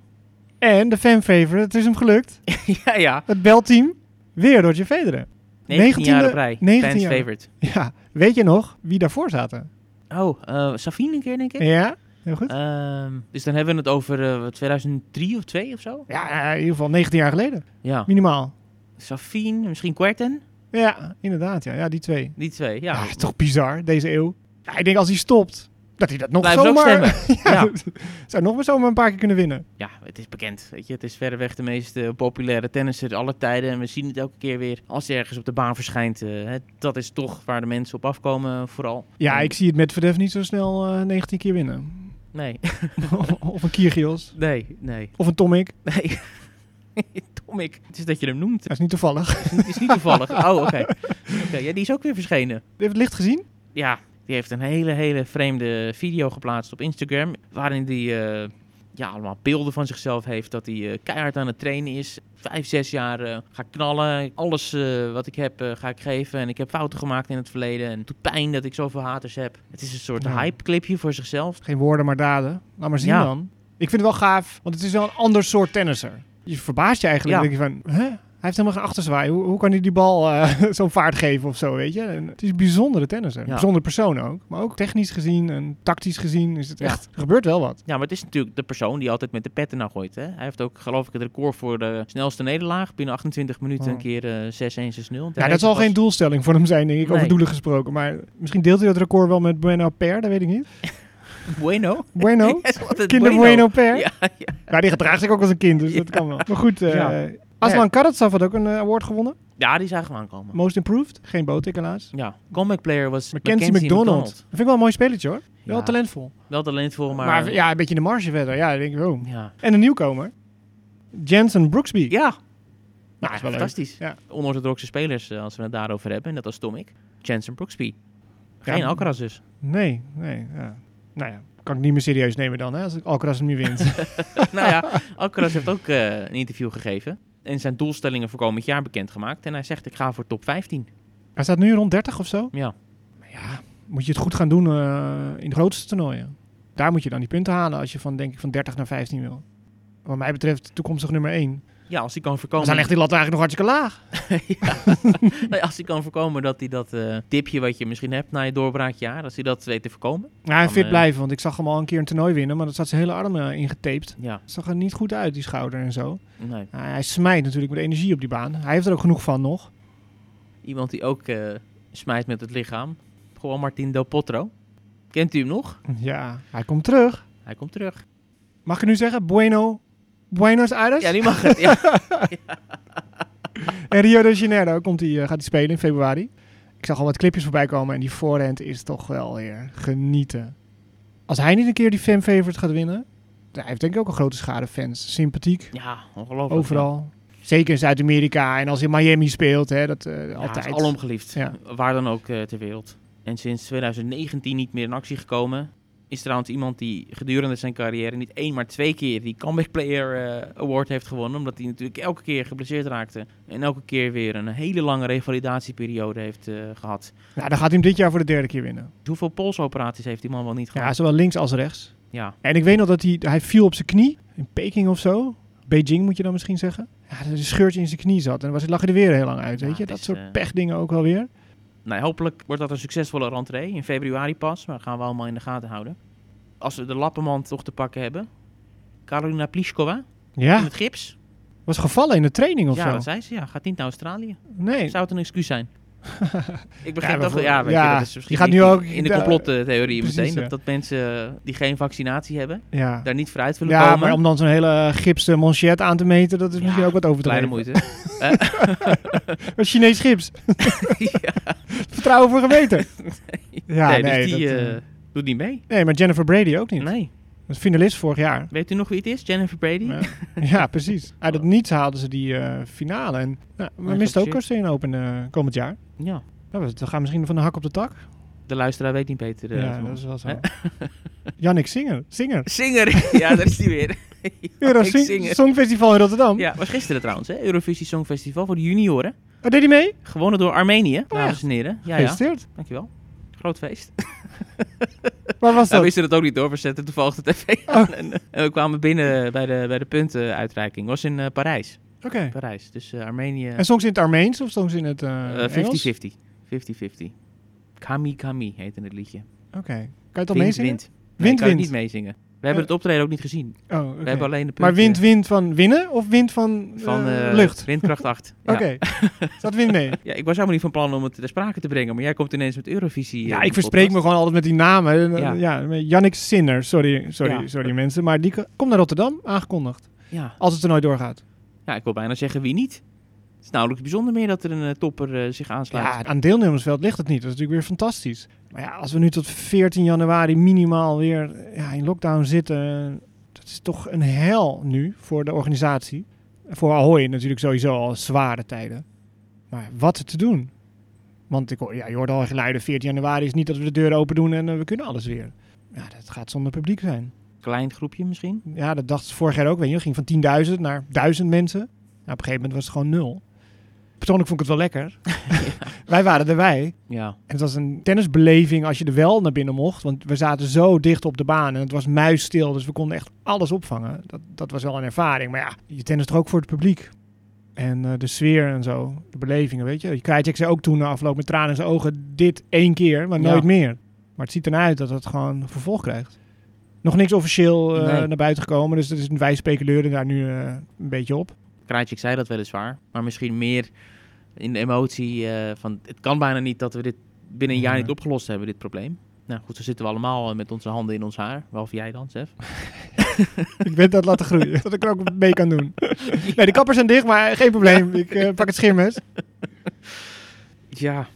Speaker 1: En de fanfavorite, het is hem gelukt.
Speaker 3: ja, ja.
Speaker 1: Het belteam, weer Roger Federer.
Speaker 3: 19 jaar
Speaker 1: 19e
Speaker 3: op rij.
Speaker 1: 19
Speaker 3: Fans
Speaker 1: jaar.
Speaker 3: favorite.
Speaker 1: Ja, weet je nog wie daarvoor zaten?
Speaker 3: Oh, eh Safine een keer, denk ik.
Speaker 1: Ja, heel goed.
Speaker 3: Ehm, dus dan hebben we het over eh, 2003 of 2 of zo?
Speaker 1: Ja, in ieder geval 19 jaar geleden.
Speaker 3: Ja.
Speaker 1: Minimaal.
Speaker 3: Safine, misschien Querten?
Speaker 1: Ja, inderdaad. Ja, ja die twee.
Speaker 3: Die twee, ja.
Speaker 1: Ja, is toch bizar, deze eeuw. Ja, ik denk als hij stopt, dat hij dat nog
Speaker 3: Blijven
Speaker 1: zomaar... ja,
Speaker 3: Ja.
Speaker 1: Zou nog maar zomaar een paar keer kunnen winnen.
Speaker 3: Ja, het is bekend. Weet je, het is verreweg de meest eh, populaire tennisser aller tijden. En we zien het elke keer weer als hij ergens op de baan verschijnt. eh, hè, dat is toch waar de mensen op afkomen, vooral.
Speaker 1: Ja,
Speaker 3: En-
Speaker 1: ik zie het met Verdef niet zo snel eh 19 keer winnen.
Speaker 3: Nee,
Speaker 1: of een Kyrgios.
Speaker 3: nee, nee,
Speaker 1: Of een Tomic.
Speaker 3: nee. Tomic, het is dat je hem noemt.
Speaker 1: Dat is niet toevallig.
Speaker 3: Het is niet toevallig. Oh, oké. Oké, ja, die is ook weer verschenen.
Speaker 1: Heb je het licht gezien?
Speaker 3: Ja, die heeft een hele, hele vreemde video geplaatst op Instagram. Waarin hij ja, allemaal beelden van zichzelf heeft. Dat hij eh, keihard aan het trainen is. Vijf, zes jaar eh, ga knallen. Alles eh, wat ik heb eh, ga ik geven. En ik heb fouten gemaakt in het verleden. En het doet pijn dat ik zoveel haters heb. Het is een soort
Speaker 1: Ja.
Speaker 3: hype-clipje voor zichzelf.
Speaker 1: Geen woorden, maar daden. Laat maar zien
Speaker 3: Ja.
Speaker 1: dan. Ik vind het wel gaaf, want het is wel een ander soort tennisser. Je verbaast je eigenlijk.
Speaker 3: Ja.
Speaker 1: Dan denk je van, hè? Hij heeft helemaal geen achterzwaai. Hoe, hoe kan hij die bal eh, zo'n vaart geven of zo, weet je? En het is een bijzondere tennisser.
Speaker 3: Ja.
Speaker 1: Bijzondere persoon ook. Maar ook technisch gezien en tactisch gezien is het echt... Er gebeurt wel wat.
Speaker 3: Ja, maar het is natuurlijk de persoon die altijd met de petten naar gooit. Hè? Hij heeft ook, geloof ik, het record voor de snelste nederlaag. Binnen 28 minuten
Speaker 1: Oh.
Speaker 3: een keer eh 6-1, 6-0.
Speaker 1: Ja, dat zal geen doelstelling voor hem zijn, denk ik, over doelen gesproken. Maar misschien deelt hij dat record wel met Bueno Per, dat weet ik niet.
Speaker 3: Bueno?
Speaker 1: Bueno? Kinder Bueno Per?
Speaker 3: Ja, ja.
Speaker 1: Ja, die gedraagt zich ook als een kind, dus dat kan wel. Maar goed, eh Aslan Karatsev had ook een eh, award gewonnen.
Speaker 3: ja, die zagen we aankomen.
Speaker 1: Most Improved. Geen botik helaas.
Speaker 3: Ja, comeback player was
Speaker 1: Mackenzie,
Speaker 3: Mackenzie
Speaker 1: McDonald. Dat vind ik wel een mooi spelletje hoor. Wel
Speaker 3: Ja,
Speaker 1: talentvol.
Speaker 3: Wel talentvol, maar...
Speaker 1: Maar, ja, een beetje in de marge verder. Ja, denk ik oh.
Speaker 3: ja.
Speaker 1: En een nieuwkomer. Jensen Brooksby.
Speaker 3: Ja,
Speaker 1: nou, is wel
Speaker 3: fantastisch.
Speaker 1: Ja.
Speaker 3: Onorthodoxe spelers, eh, als we het daarover hebben. Net als Tomic. Jensen Brooksby. Geen
Speaker 1: Ja,
Speaker 3: Alcaraz dus.
Speaker 1: Nee, nee. Ja. Nou ja, kan ik niet meer serieus nemen dan, hè, als ik Alcaraz hem niet wint.
Speaker 3: nou ja, Alcaraz heeft ook eh, een interview gegeven. En zijn doelstellingen voor komend jaar bekendgemaakt. En hij zegt, ik ga voor top 15.
Speaker 1: Hij staat nu rond 30 of zo.
Speaker 3: Ja,
Speaker 1: Maar ja, moet je het goed gaan doen eh, in de grootste toernooien. Daar moet je dan die punten halen als je van, denk ik, van 30 naar 15 wil. Wat mij betreft toekomstig nummer 1.
Speaker 3: Ja als hij kan
Speaker 1: Dan
Speaker 3: voorkomen...
Speaker 1: ligt die lat eigenlijk nog hartstikke laag.
Speaker 3: ja. Nee, als hij kan voorkomen dat hij dat eh, dipje wat je misschien hebt na je doorbraakjaar, als hij dat weet te voorkomen.
Speaker 1: Ja, hij
Speaker 3: Dan,
Speaker 1: fit
Speaker 3: eh,
Speaker 1: blijven, want ik zag hem al een keer een toernooi winnen, maar dat zat zijn hele arm eh, ingetaped.
Speaker 3: Ja,
Speaker 1: zag er niet goed uit, die schouder en zo.
Speaker 3: nee.
Speaker 1: Hij smijt natuurlijk met energie op die baan. Hij heeft er ook genoeg van nog.
Speaker 3: Iemand die ook smijt met het lichaam. Gewoon Martin Del Potro. Kent u hem nog?
Speaker 1: Ja, hij komt terug.
Speaker 3: Hij komt terug.
Speaker 1: Mag ik nu zeggen? Bueno. Buenos Aires?
Speaker 3: Ja, die mag het. Ja.
Speaker 1: En Rio de Janeiro komt hij, eh, gaat hij spelen in februari. Ik zag al wat clipjes voorbij komen en die voorhand is toch wel weer genieten. Als hij niet een keer die fan favorite gaat winnen, hij heeft denk ik ook een grote schade fans. Sympathiek,
Speaker 3: Ja, ongelooflijk.
Speaker 1: overal.
Speaker 3: ja.
Speaker 1: Zeker in Zuid-Amerika en als in Miami speelt, hè, dat eh,
Speaker 3: Ja,
Speaker 1: altijd.
Speaker 3: is alom geliefd.
Speaker 1: Ja.
Speaker 3: Waar dan ook eh, ter wereld. En sinds 2019 niet meer in actie gekomen. Is trouwens iemand die gedurende zijn carrière niet één, maar twee keer die Comeback Player eh, Award heeft gewonnen. Omdat hij natuurlijk elke keer geblesseerd raakte. En elke keer weer een hele lange revalidatieperiode heeft eh, gehad.
Speaker 1: Nou, dan gaat hij hem dit jaar voor de derde keer winnen.
Speaker 3: Hoeveel polsoperaties heeft die man wel niet
Speaker 1: Ja,
Speaker 3: gehad?
Speaker 1: zowel links als rechts.
Speaker 3: Ja,
Speaker 1: En ik weet nog dat hij, hij viel op zijn knie. In Peking of zo. Beijing moet je dan misschien zeggen. Ja, dat er een scheurtje in zijn knie zat. En dan was, lag hij er weer heel lang uit,
Speaker 3: Ja,
Speaker 1: weet je. Dat
Speaker 3: is,
Speaker 1: soort
Speaker 3: eh,
Speaker 1: pechdingen ook wel weer.
Speaker 3: Nou, hopelijk wordt dat een succesvolle rentree. In februari pas, maar dat gaan we allemaal in de gaten houden. Als we de lappenmand toch te pakken hebben. Karolina Pliskova in
Speaker 1: Ja,
Speaker 3: het gips.
Speaker 1: was gevallen in de training of
Speaker 3: ja,
Speaker 1: zo.
Speaker 3: dat zei ze. Ja, gaat niet naar Australië.
Speaker 1: Nee.
Speaker 3: Zou het een excuus zijn? Ik begrijp
Speaker 1: voor-
Speaker 3: ja, weet
Speaker 1: ja,
Speaker 3: je, dat is
Speaker 1: je
Speaker 3: misschien
Speaker 1: gaat nu ook-
Speaker 3: in de
Speaker 1: ja,
Speaker 3: complottheorie
Speaker 1: precies,
Speaker 3: meteen.
Speaker 1: ja.
Speaker 3: Dat, dat mensen eh, die geen vaccinatie hebben,
Speaker 1: Ja.
Speaker 3: daar niet vooruit willen
Speaker 1: Ja,
Speaker 3: komen.
Speaker 1: maar om dan zo'n hele gipsen manchet aan te meten, dat is
Speaker 3: Ja,
Speaker 1: misschien ook wat over te
Speaker 3: Kleine moeite.
Speaker 1: Een Chinees gips.
Speaker 3: ja.
Speaker 1: Vertrouwen voor gemeten. Ja,
Speaker 3: nee,
Speaker 1: nee,
Speaker 3: dus die
Speaker 1: dat,
Speaker 3: eh,
Speaker 1: eh,
Speaker 3: doet niet mee.
Speaker 1: nee, maar Jennifer Brady ook niet.
Speaker 3: Nee.
Speaker 1: Dat is finalist vorig jaar.
Speaker 3: Weet u nog wie het is? Jennifer Brady?
Speaker 1: Ja, ja, precies. Uit het niets haalden ze die finale. En nou, we
Speaker 3: Maar
Speaker 1: misten ook. Australian Open eh, komend jaar.
Speaker 3: Ja.
Speaker 1: Nou, we we gaan misschien van de hak op de tak.
Speaker 3: De luisteraar weet niet beter. eh,
Speaker 1: ja,
Speaker 3: van
Speaker 1: dat is wel zo. Jannik Singer. Singer.
Speaker 3: Zinger. ja, daar is hij weer.
Speaker 1: Euro
Speaker 3: Ik
Speaker 1: Sing-
Speaker 3: Zinger.
Speaker 1: Songfestival in Rotterdam.
Speaker 3: Ja, was gisteren trouwens, hè? Eurovisie Songfestival voor de junioren.
Speaker 1: Oh, deed hij mee?
Speaker 3: Gewonnen door Armenië,
Speaker 1: Oh,
Speaker 3: dames en heren. Ja, ja.
Speaker 1: Gefeliciteerd.
Speaker 3: Dankjewel. Groot feest.
Speaker 1: Waar was
Speaker 3: Nou, we wisten het ook niet door. We zetten toevallig de tv
Speaker 1: Oh.
Speaker 3: aan. En, eh, en we kwamen binnen bij de, bij de puntenuitreiking. was in eh, Parijs.
Speaker 1: Oké.
Speaker 3: Parijs. Dus eh, Armenië.
Speaker 1: En songs in het Armeens of songs in het eh,
Speaker 3: eh,
Speaker 1: Engels?
Speaker 3: 50-50. 50-50. Kami Kami heette het liedje.
Speaker 1: Oké. Kan je het al meezingen?
Speaker 3: wind. Nee,
Speaker 1: Wind,
Speaker 3: ik kan
Speaker 1: wind.
Speaker 3: niet meezingen. We hebben
Speaker 1: Eh.
Speaker 3: het optreden ook niet gezien.
Speaker 1: Oh.
Speaker 3: We hebben alleen de
Speaker 1: Maar wind, wind van winnen of wind van,
Speaker 3: van
Speaker 1: eh,
Speaker 3: eh,
Speaker 1: lucht?
Speaker 3: windkracht 8. Ja.
Speaker 1: Oké. Zat wind mee?
Speaker 3: Ja, ik was helemaal niet van plan om het ter sprake te brengen, maar jij komt ineens met Eurovisie.
Speaker 1: Ja,
Speaker 3: eh,
Speaker 1: ik verspreek me gewoon altijd met die namen.
Speaker 3: Ja.
Speaker 1: Ja, ja Jannik Sinner. Sorry, sorry,
Speaker 3: Ja.
Speaker 1: sorry mensen. Maar die ko- komt naar Rotterdam, aangekondigd.
Speaker 3: Ja.
Speaker 1: Als het toernooi doorgaat.
Speaker 3: Ja, ik wil bijna zeggen wie niet. Het is nauwelijks bijzonder meer dat er een eh, topper eh, zich aansluit.
Speaker 1: Aan deelnemersveld ligt het niet. Dat is natuurlijk weer fantastisch. Maar ja, als we nu tot 14 januari minimaal weer ja, in lockdown zitten... Dat is toch een hel nu voor de organisatie. Voor Ahoy natuurlijk sowieso al zware tijden. Maar wat te doen? Want ik ja, je hoort al geluiden, 14 januari is niet dat we de deuren open doen en eh, we kunnen alles weer. Ja, dat gaat zonder publiek zijn.
Speaker 3: Klein groepje misschien.
Speaker 1: Ja, dat dacht ze vorig jaar ook. Weet je, ging van 10.000 naar 1000 mensen. Nou, op een gegeven moment was het gewoon nul. Persoonlijk vond ik het wel lekker. Wij waren erbij.
Speaker 3: Ja,
Speaker 1: En het was een tennisbeleving als je er wel naar binnen mocht. Want we zaten zo dicht op de baan en het was muisstil. Dus we konden echt alles opvangen. Dat, dat was wel een ervaring. Maar ja, je tennis toch ook voor het publiek. En eh, de sfeer en zo. De belevingen, weet je. Krajcek zei ook toen na afloop met tranen in zijn ogen... dit één keer, maar
Speaker 3: Ja.
Speaker 1: nooit meer. Maar het ziet ernaar uit dat het gewoon vervolg krijgt. Nog niks officieel eh,
Speaker 3: Nee.
Speaker 1: naar buiten gekomen. Dus dat is, wij speculeren daar nu eh, een beetje op.
Speaker 3: Krajcik zei dat weliswaar. Maar misschien meer in de emotie eh, van... Het kan bijna niet dat we dit binnen een jaar
Speaker 1: Ja.
Speaker 3: niet opgelost hebben, dit probleem. Nou goed, zo zitten we allemaal met onze handen in ons haar. Behalve jij dan, Sef.
Speaker 1: ik ben dat laten groeien. dat ik er ook mee kan doen. Nee, de kappers zijn dicht, maar geen probleem. Ik pak het scheermes.
Speaker 3: Ja,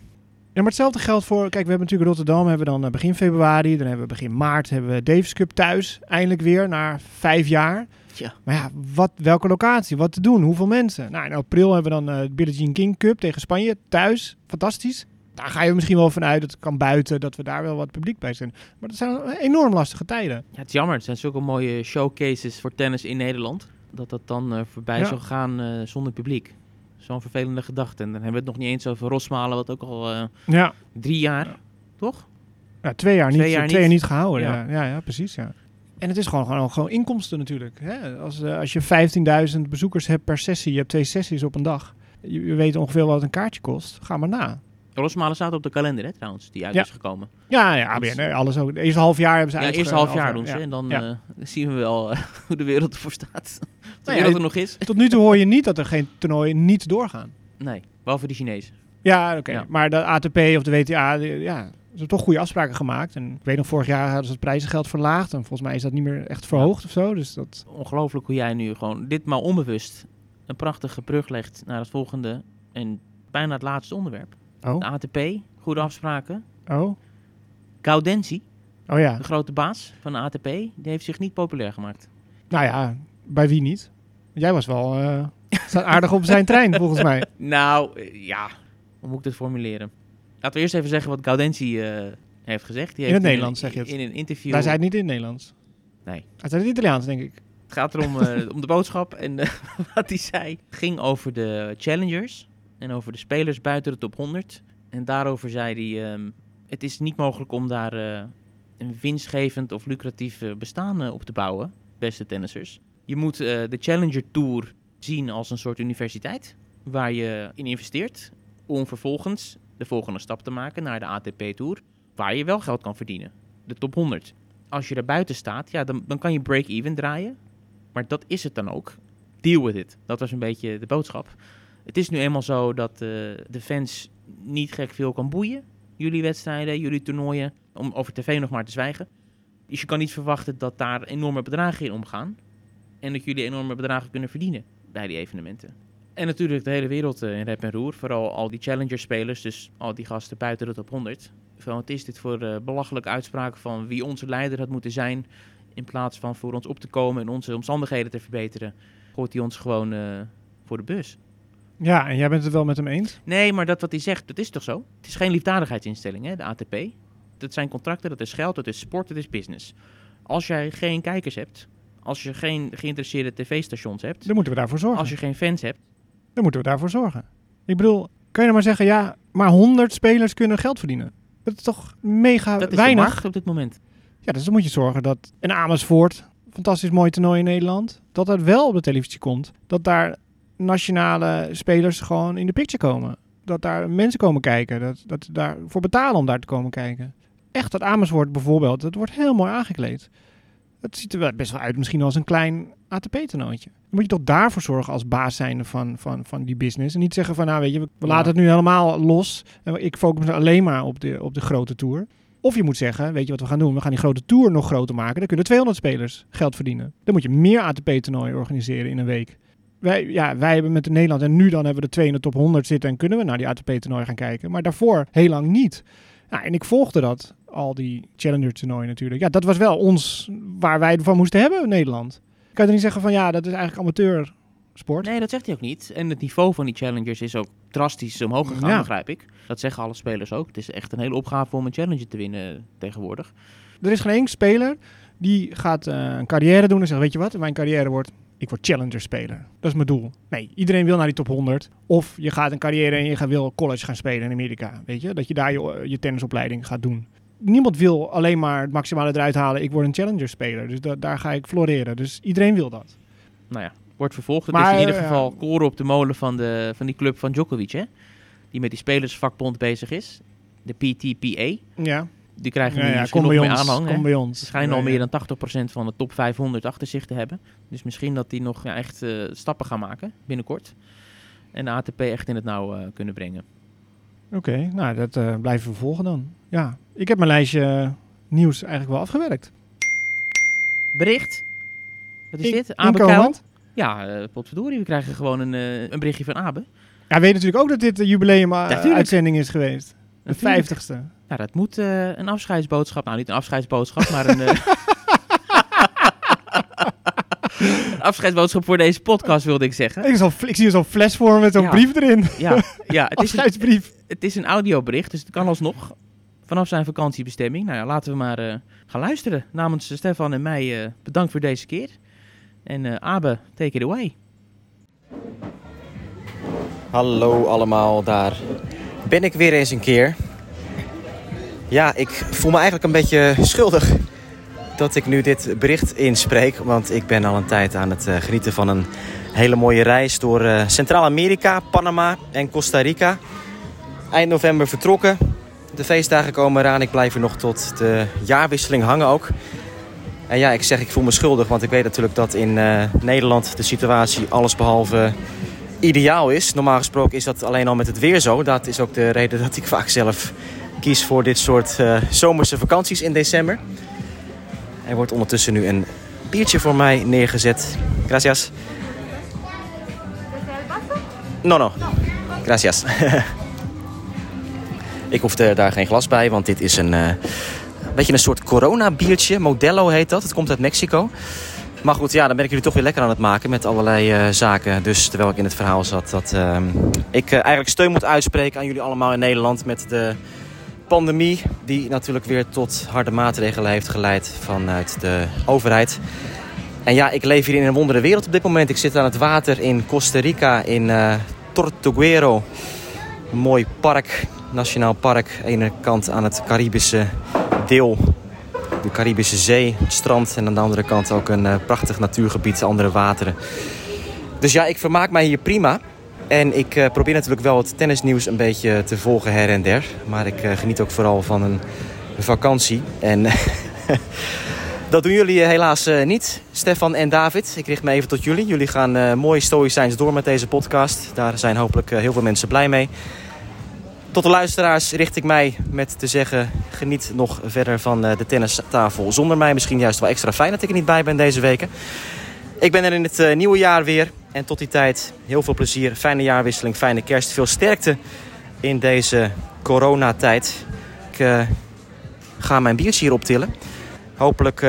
Speaker 1: Ja, maar hetzelfde geldt voor... Kijk, we hebben natuurlijk Rotterdam, hebben we dan eh, begin februari. Dan hebben we begin maart hebben we Davis Cup thuis. Eindelijk weer, na vijf jaar.
Speaker 3: Ja.
Speaker 1: Maar ja, wat, welke locatie? Wat te doen? Hoeveel mensen? Nou, in april hebben we dan eh, de Billie Jean King Cup tegen Spanje. Thuis. Fantastisch. Daar ga je misschien wel vanuit, dat het kan buiten, dat we daar wel wat publiek bij zijn. Maar dat zijn enorm lastige tijden.
Speaker 3: Ja, het is jammer. Het zijn zulke mooie showcases voor tennis in Nederland. Dat dat dan eh, voorbij
Speaker 1: Ja.
Speaker 3: zou gaan eh, zonder publiek. Zo'n vervelende gedachte. En dan hebben we het nog niet eens over Rosmalen, wat ook al eh,
Speaker 1: Ja.
Speaker 3: drie jaar, toch?
Speaker 1: Ja, twee jaar niet,
Speaker 3: jaar
Speaker 1: twee jaar
Speaker 3: niet.
Speaker 1: gehouden. Ja.
Speaker 3: Ja.
Speaker 1: Ja, ja, precies. Ja. En het is gewoon, gewoon, gewoon inkomsten natuurlijk. Hè? Als, eh, als je 15.000 bezoekers hebt per sessie, je hebt twee sessies op een dag. Je, je weet ongeveer wat een kaartje kost. Ga maar na.
Speaker 3: Rosmalen staat op de kalender, hè, trouwens, die uit
Speaker 1: Ja.
Speaker 3: is gekomen.
Speaker 1: Ja, ja,
Speaker 3: Dus-
Speaker 1: ABN, alles ook. Het eerste half jaar hebben ze
Speaker 3: Ja, eerst half jaar doen
Speaker 1: ja.
Speaker 3: ze. En dan
Speaker 1: Ja.
Speaker 3: eh, zien we wel eh, hoe de wereld ervoor staat. De
Speaker 1: ja,
Speaker 3: wereld er nog is.
Speaker 1: Tot nu toe hoor je niet dat er geen toernooien niet doorgaan.
Speaker 3: Nee, behalve de Chinezen.
Speaker 1: Ja, oké. Maar de ATP of de WTA, ja, ze hebben toch goede afspraken gemaakt. En ik weet nog, vorig jaar hadden ze het prijzengeld verlaagd. En volgens mij is dat niet meer echt verhoogd of zo. Dus dat...
Speaker 3: Ongelooflijk hoe jij nu gewoon ditmaal onbewust een prachtige brug legt naar het volgende en bijna het laatste onderwerp. De
Speaker 1: Oh,
Speaker 3: ATP, goede afspraken.
Speaker 1: oh,
Speaker 3: Gaudenzi,
Speaker 1: oh ja.
Speaker 3: de grote baas van de ATP, die heeft zich niet populair gemaakt.
Speaker 1: Nou ja, bij wie niet? Jij was wel... Staat aardig op zijn trein, volgens mij.
Speaker 3: Nou, eh, ja, hoe moet ik dit formuleren? Laten we eerst even zeggen wat Gaudenzi eh, heeft gezegd. Die
Speaker 1: In
Speaker 3: heeft
Speaker 1: het Nederlands, zeg je het.
Speaker 3: In een interview...
Speaker 1: Daar zei het niet in het Nederlands.
Speaker 3: Nee.
Speaker 1: Hij zei het Italiaans, denk ik.
Speaker 3: Het gaat erom om de boodschap en wat hij zei. Het ging over de challengers en over de spelers buiten de top 100. En daarover zei hij, ehm, het is niet mogelijk om daar eh, een winstgevend of lucratief eh, bestaan eh, op te bouwen, beste tennissers. Je moet de Challenger Tour zien als een soort universiteit waar je in investeert om vervolgens de volgende stap te maken naar de ATP Tour, waar je wel geld kan verdienen. De top 100. Als je er buiten staat, ja, dan, dan kan je break-even draaien. Maar dat is het dan ook. Deal with it. Dat was een beetje de boodschap. Het is nu eenmaal zo dat eh, de fans niet gek veel kan boeien. Jullie wedstrijden, jullie toernooien. Om over tv nog maar te zwijgen. Dus je kan niet verwachten dat daar enorme bedragen in omgaan. En dat jullie enorme bedragen kunnen verdienen bij die evenementen. En natuurlijk de hele wereld eh, in rep en roer. Vooral al die challenger-spelers, dus al die gasten buiten de top 100. Van, wat is dit voor eh, belachelijke uitspraken van wie onze leider had moeten zijn... in plaats van voor ons op te komen en onze omstandigheden te verbeteren... gooit hij ons gewoon voor de bus.
Speaker 1: Ja, en jij bent het wel met hem eens?
Speaker 3: Nee, maar dat wat hij zegt, dat is toch zo? Het is geen liefdadigheidsinstelling, hè, de ATP. Dat zijn contracten, dat is geld, dat is sport, dat is business. Als jij geen kijkers hebt, als je geen geïnteresseerde tv-stations hebt...
Speaker 1: Dan moeten we daarvoor zorgen.
Speaker 3: als je geen fans hebt...
Speaker 1: Dan moeten we daarvoor zorgen. Ik bedoel, kan je nou maar zeggen, ja, maar 100 spelers kunnen geld verdienen. Dat is toch mega
Speaker 3: Dat is
Speaker 1: weinig?
Speaker 3: op dit moment.
Speaker 1: Ja, dus dan moet je zorgen dat een Amersfoort, fantastisch mooi toernooi in Nederland, dat dat wel op de televisie komt. Dat daar nationale spelers gewoon in de picture komen. Dat daar mensen komen kijken. Dat, dat ze daarvoor betalen om daar te komen kijken. Echt, dat Amersfoort bijvoorbeeld, dat wordt heel mooi aangekleed. Het ziet er wel best wel uit misschien als een klein ATP-toernooitje. Dan moet je toch daarvoor zorgen als baas zijn van, van, van die business. En niet zeggen van, nou weet je, we we
Speaker 3: Ja.
Speaker 1: laten het nu helemaal los. En ik focus me alleen maar op de, op de grote tour. Of je moet zeggen, weet je wat we gaan doen? We gaan die grote tour nog groter maken. Dan kunnen 200 spelers geld verdienen. Dan moet je meer ATP-toernooien organiseren in een week. Wij, ja, wij hebben met Nederland en nu dan hebben we de twee in de top 100 zitten en kunnen we naar die ATP-toernooi gaan kijken. Maar daarvoor heel lang niet. En ik volgde dat, al die Challenger-toernooien natuurlijk. Ja, dat was wel ons, waar wij ervan moesten hebben Nederland. Ik kan er niet zeggen van ja, dat is eigenlijk amateursport.
Speaker 3: Nee, dat zegt hij ook niet. En het niveau van die challengers is ook drastisch omhoog gegaan,
Speaker 1: Ja.
Speaker 3: begrijp ik. Dat zeggen alle spelers ook. Het is echt een hele opgave om een challenger te winnen tegenwoordig.
Speaker 1: Er is geen één speler die gaat eh, een carrière doen en zegt, weet je wat, mijn carrière wordt, ik word challenger-speler. Dat is mijn doel. Nee, iedereen wil naar die top 100. Of je gaat een carrière en je gaat, wil college gaan spelen in Amerika. Weet je, dat je daar je, je tennisopleiding gaat doen. Niemand wil alleen maar het maximale eruit halen. Ik word een challenger-speler. Dus da- daar ga ik floreren. Dus iedereen wil dat.
Speaker 3: Nou ja, wordt vervolgd. Het
Speaker 1: Maar,
Speaker 3: is in ieder
Speaker 1: eh,
Speaker 3: geval koren op de molen van, de, van die club van Djokovic, hè? Die met die spelersvakbond bezig is. De PTPA.
Speaker 1: Ja,
Speaker 3: Die krijgen
Speaker 1: ja,
Speaker 3: nu
Speaker 1: ja
Speaker 3: misschien nog meer
Speaker 1: ons.
Speaker 3: aanhang.
Speaker 1: Kom bij ons.
Speaker 3: Ze schijnen al meer dan 80% van de top 500 achter zich te hebben. Dus misschien dat die nog echt eh, stappen gaan maken binnenkort. En de ATP echt in het nauw eh, kunnen brengen.
Speaker 1: Oké, nou dat eh, blijven we volgen dan. Ja, ik heb mijn lijstje nieuws eigenlijk wel afgewerkt.
Speaker 3: Bericht. Wat is
Speaker 1: In-
Speaker 3: dit? Abe? Ja, eh potverdorie. We krijgen gewoon een, een berichtje van Abe.
Speaker 1: Ja, weet natuurlijk ook dat dit de jubileum uitzending is geweest. De
Speaker 3: Natuurlijk.
Speaker 1: vijftigste.
Speaker 3: Nou, dat moet eh, een afscheidsboodschap. Nou, niet een afscheidsboodschap, maar een... eh, een afscheidsboodschap voor deze podcast, wilde ik zeggen.
Speaker 1: Ik, zal, ik zie zo'n fles voor me met zo'n
Speaker 3: Ja.
Speaker 1: brief erin.
Speaker 3: Ja, ja het, is een,
Speaker 1: Afscheidsbrief.
Speaker 3: het is een audiobericht, dus het kan alsnog. Vanaf zijn vakantiebestemming. Nou ja, laten we maar eh, gaan luisteren. Namens Stefan en mij eh, bedankt voor deze keer. En eh, Abe, take it away.
Speaker 4: Hallo allemaal, daar ben ik weer eens een keer. Ja, ik voel me eigenlijk een beetje schuldig dat ik nu dit bericht inspreek. Want ik ben al een tijd aan het eh, genieten van een hele mooie reis door eh, Centraal-Amerika, Panama en Costa Rica. Eind november vertrokken. De feestdagen komen eraan. Ik blijf er nog tot de jaarwisseling hangen ook. En ja, ik zeg ik voel me schuldig, want ik weet natuurlijk dat in eh, Nederland de situatie allesbehalve ideaal is. Normaal gesproken is dat alleen al met het weer zo. Dat is ook de reden dat ik vaak zelf kies voor dit soort eh, zomerse vakanties in december. Er wordt ondertussen nu een biertje voor mij neergezet. Gracias. No, no. Gracias. ik hoefde daar geen glas bij, want dit is een, eh, beetje een soort corona biertje. Modelo heet dat. Het komt uit Mexico. Maar goed, ja, dan ben ik jullie toch weer lekker aan het maken met allerlei eh, zaken. Dus terwijl ik in het verhaal zat, dat ehm, ik eh, eigenlijk steun moet uitspreken aan jullie allemaal in Nederland met de pandemie. Die natuurlijk weer tot harde maatregelen heeft geleid vanuit de overheid. En ja, ik leef hier in een wondere wereld op dit moment. Ik zit aan het water in Costa Rica, in uh, Tortuguero. Een mooi park, nationaal park. Aan ene kant aan het Caribische deel de Caribische Zee, het strand. En aan de andere kant ook een uh, prachtig natuurgebied, andere wateren. Dus ja, ik vermaak mij hier prima. En ik uh, probeer natuurlijk wel het tennisnieuws een beetje te volgen her en der. Maar ik uh, geniet ook vooral van een vakantie. En dat doen jullie helaas niet, Stefan en David. Ik richt me even tot jullie. Jullie gaan mooi stoïcijns door met deze podcast. Daar zijn hopelijk heel veel mensen blij mee. Tot de luisteraars richt ik mij met te zeggen: geniet nog verder van de tennistafel. Zonder mij misschien juist wel extra fijn dat ik er niet bij ben deze weken. Ik ben er in het uh, nieuwe jaar weer. En tot die tijd heel veel plezier, fijne jaarwisseling, fijne kerst. Veel sterkte in deze coronatijd. Ik uh, ga mijn biertje hier optillen. Hopelijk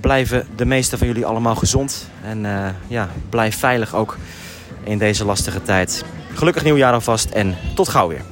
Speaker 4: blijven de meeste van jullie allemaal gezond. En ja, blijf veilig ook in deze lastige tijd. Gelukkig nieuwjaar alvast en tot gauw weer.